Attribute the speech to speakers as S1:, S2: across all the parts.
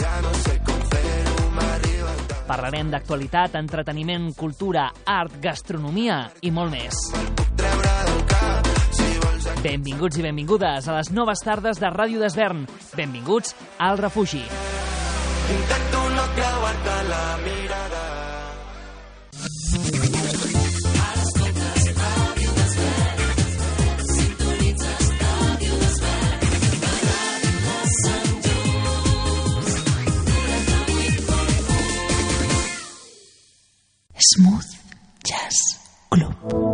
S1: Ja no sé com fer-ho, m'arriba el temps.
S2: Parlarem d'actualitat, entreteniment, cultura, art, gastronomia i molt més. Benvinguts i benvingudes a les noves tardes de Ràdio d'Esvern. Benvinguts al refugi.
S1: Intento
S3: Smooth Jazz Club.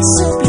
S4: listen.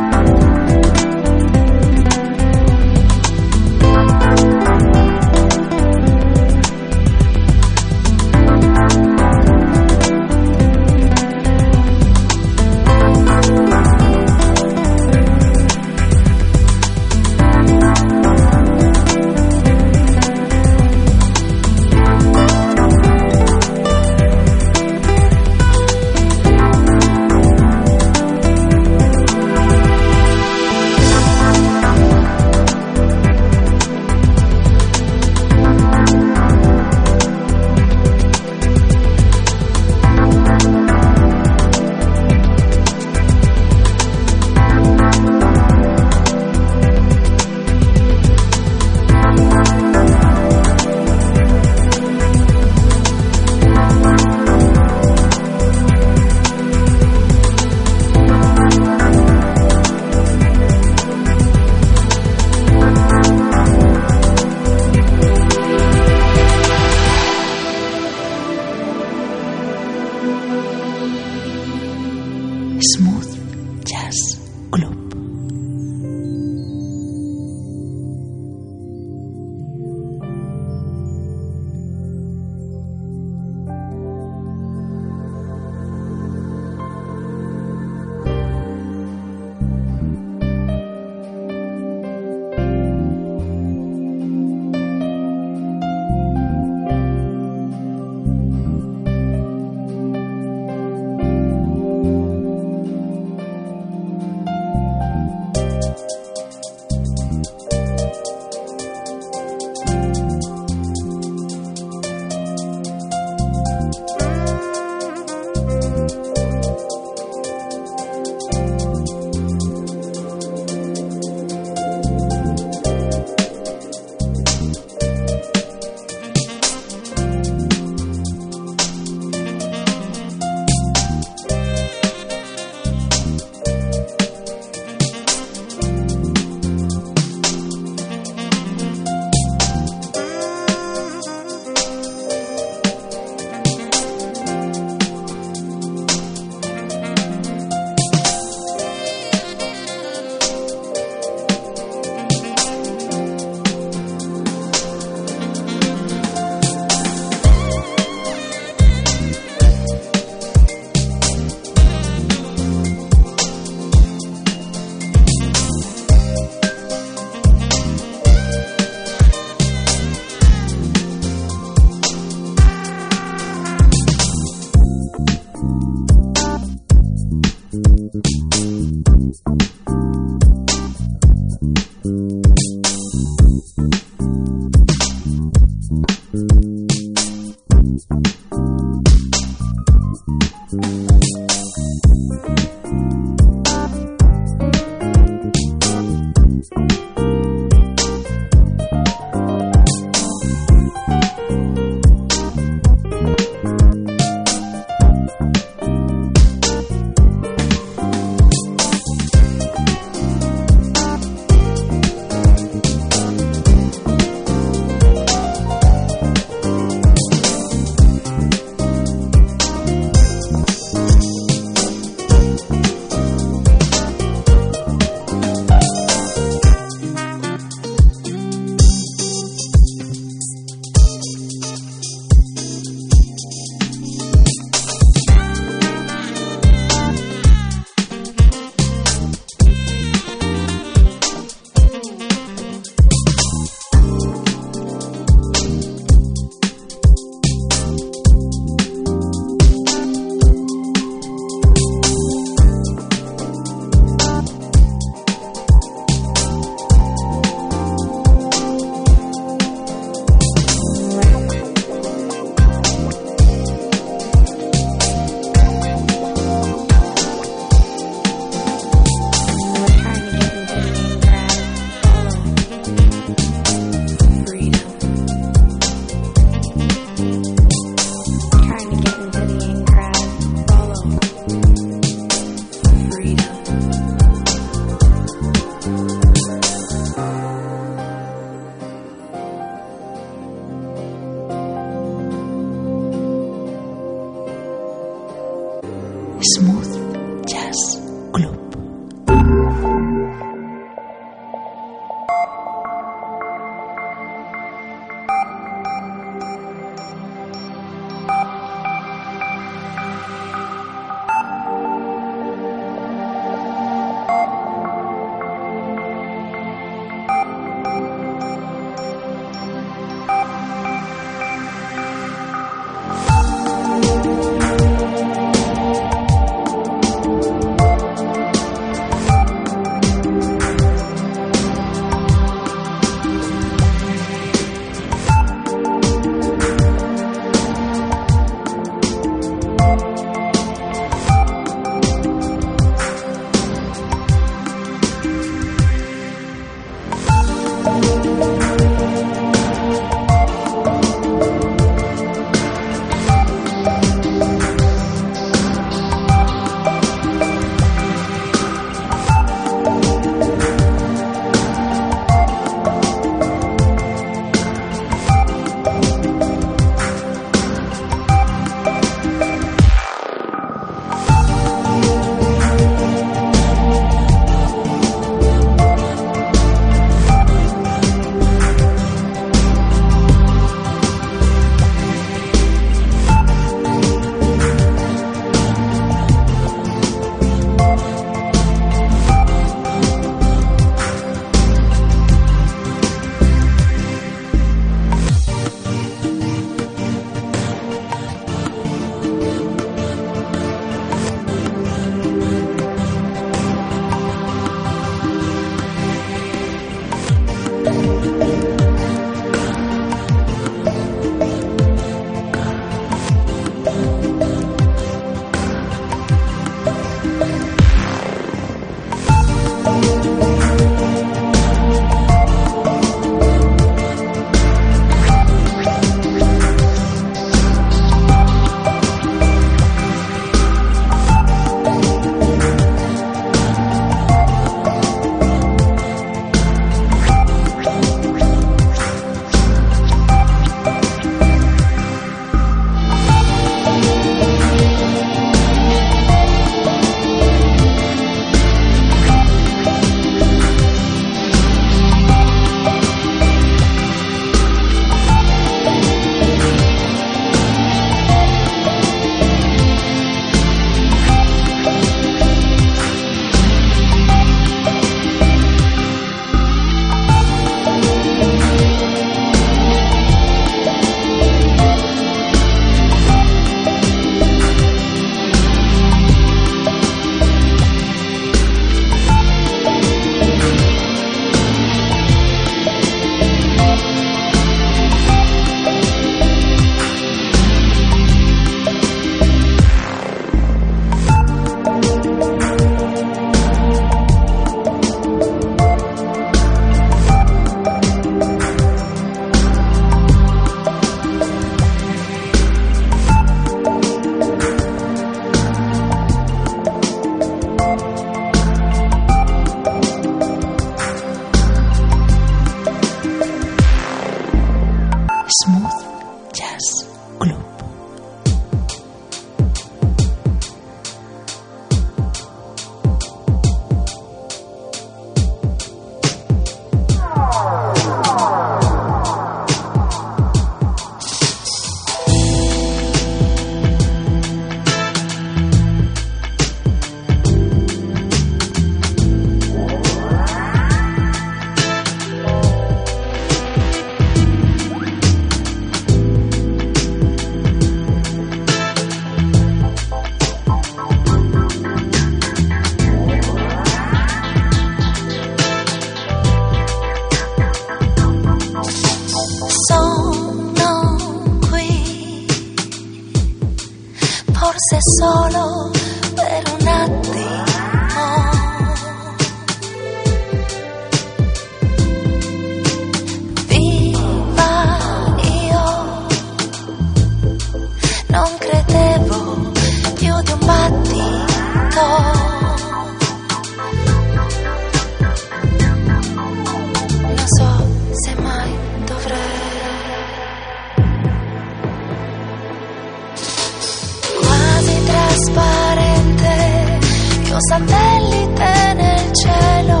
S5: satellite nel cielo,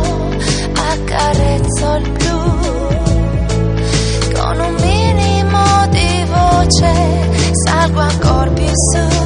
S5: accarezzo il blu, con un minimo di voce salgo ancora più su.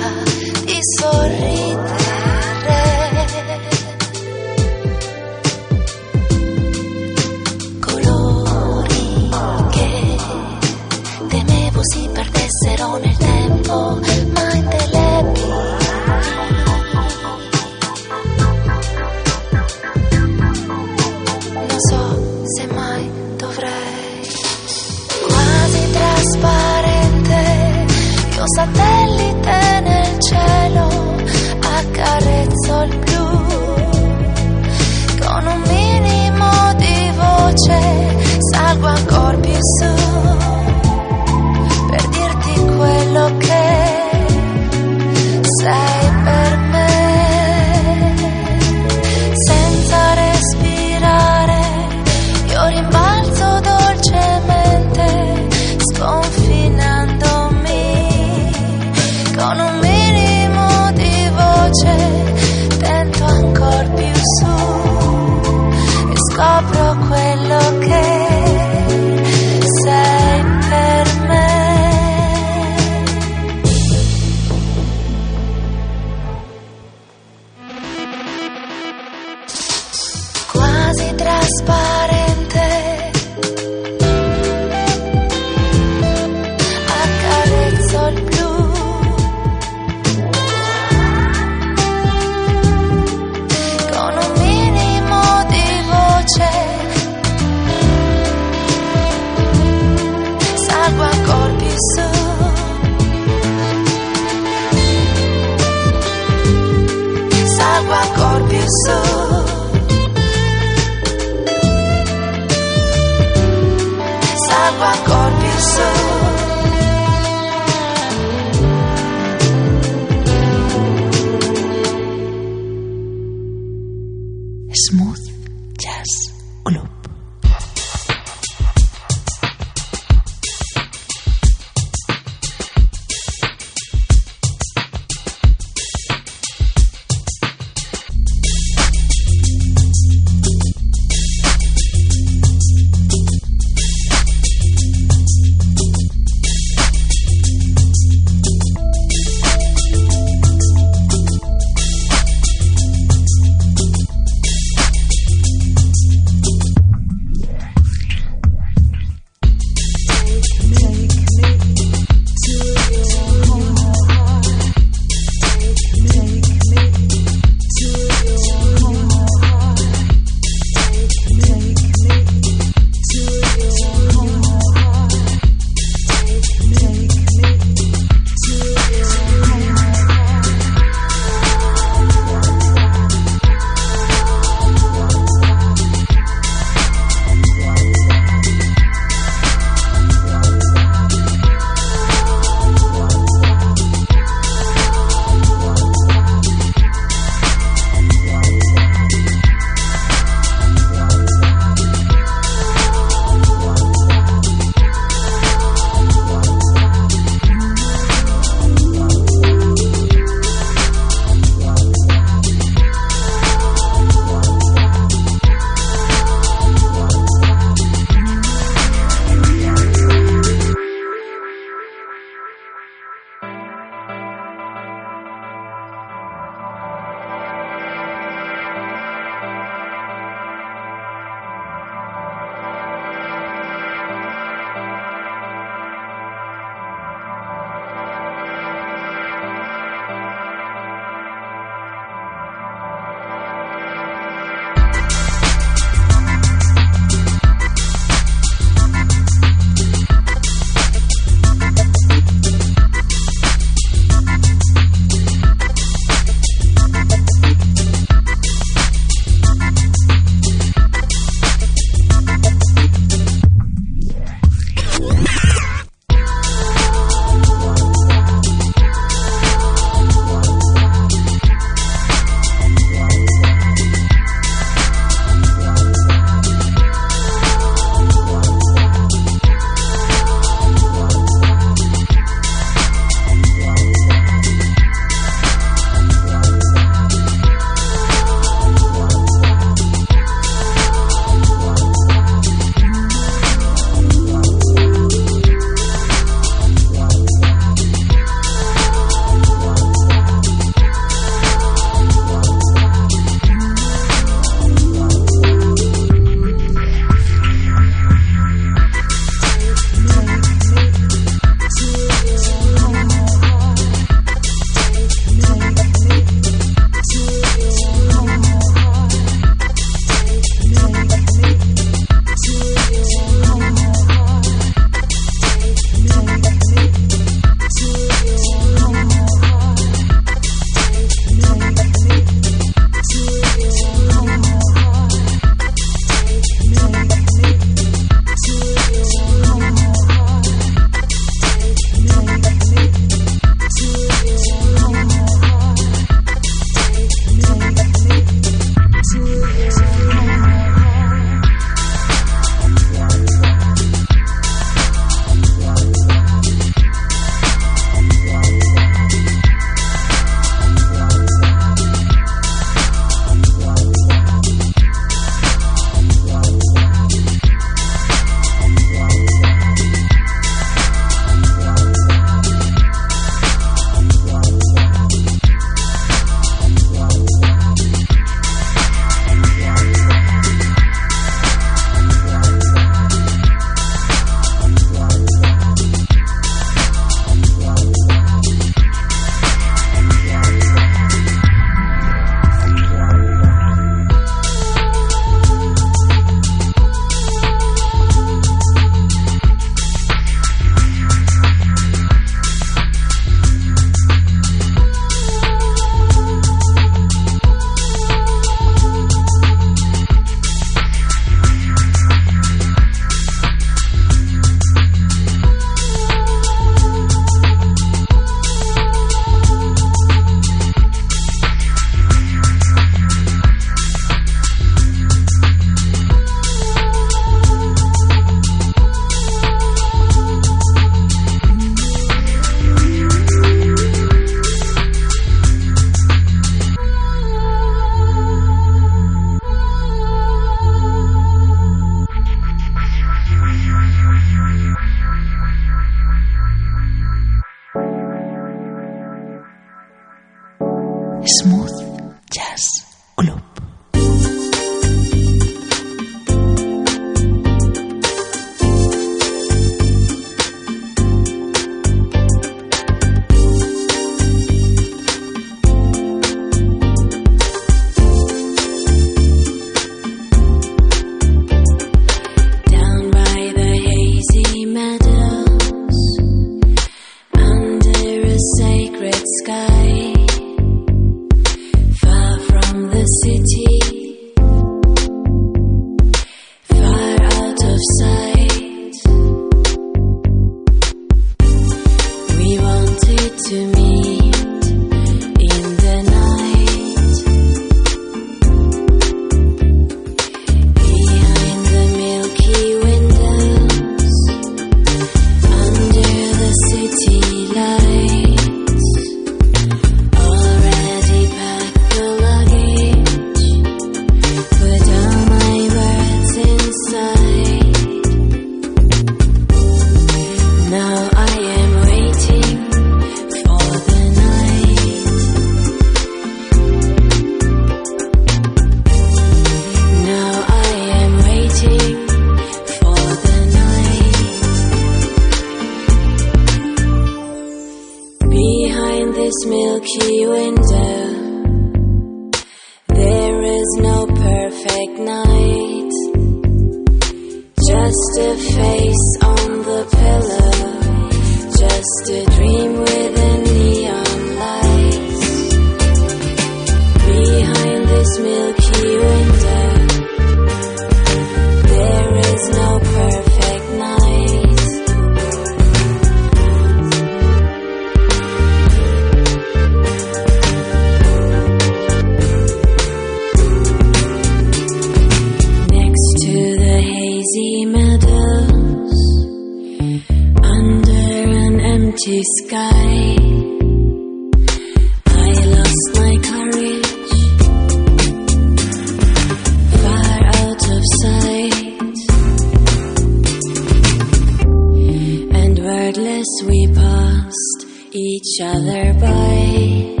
S5: We passed each other by.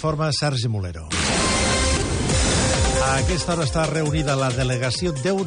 S6: informa Sergi Molero. A aquesta hora està reunida la delegació d'Euro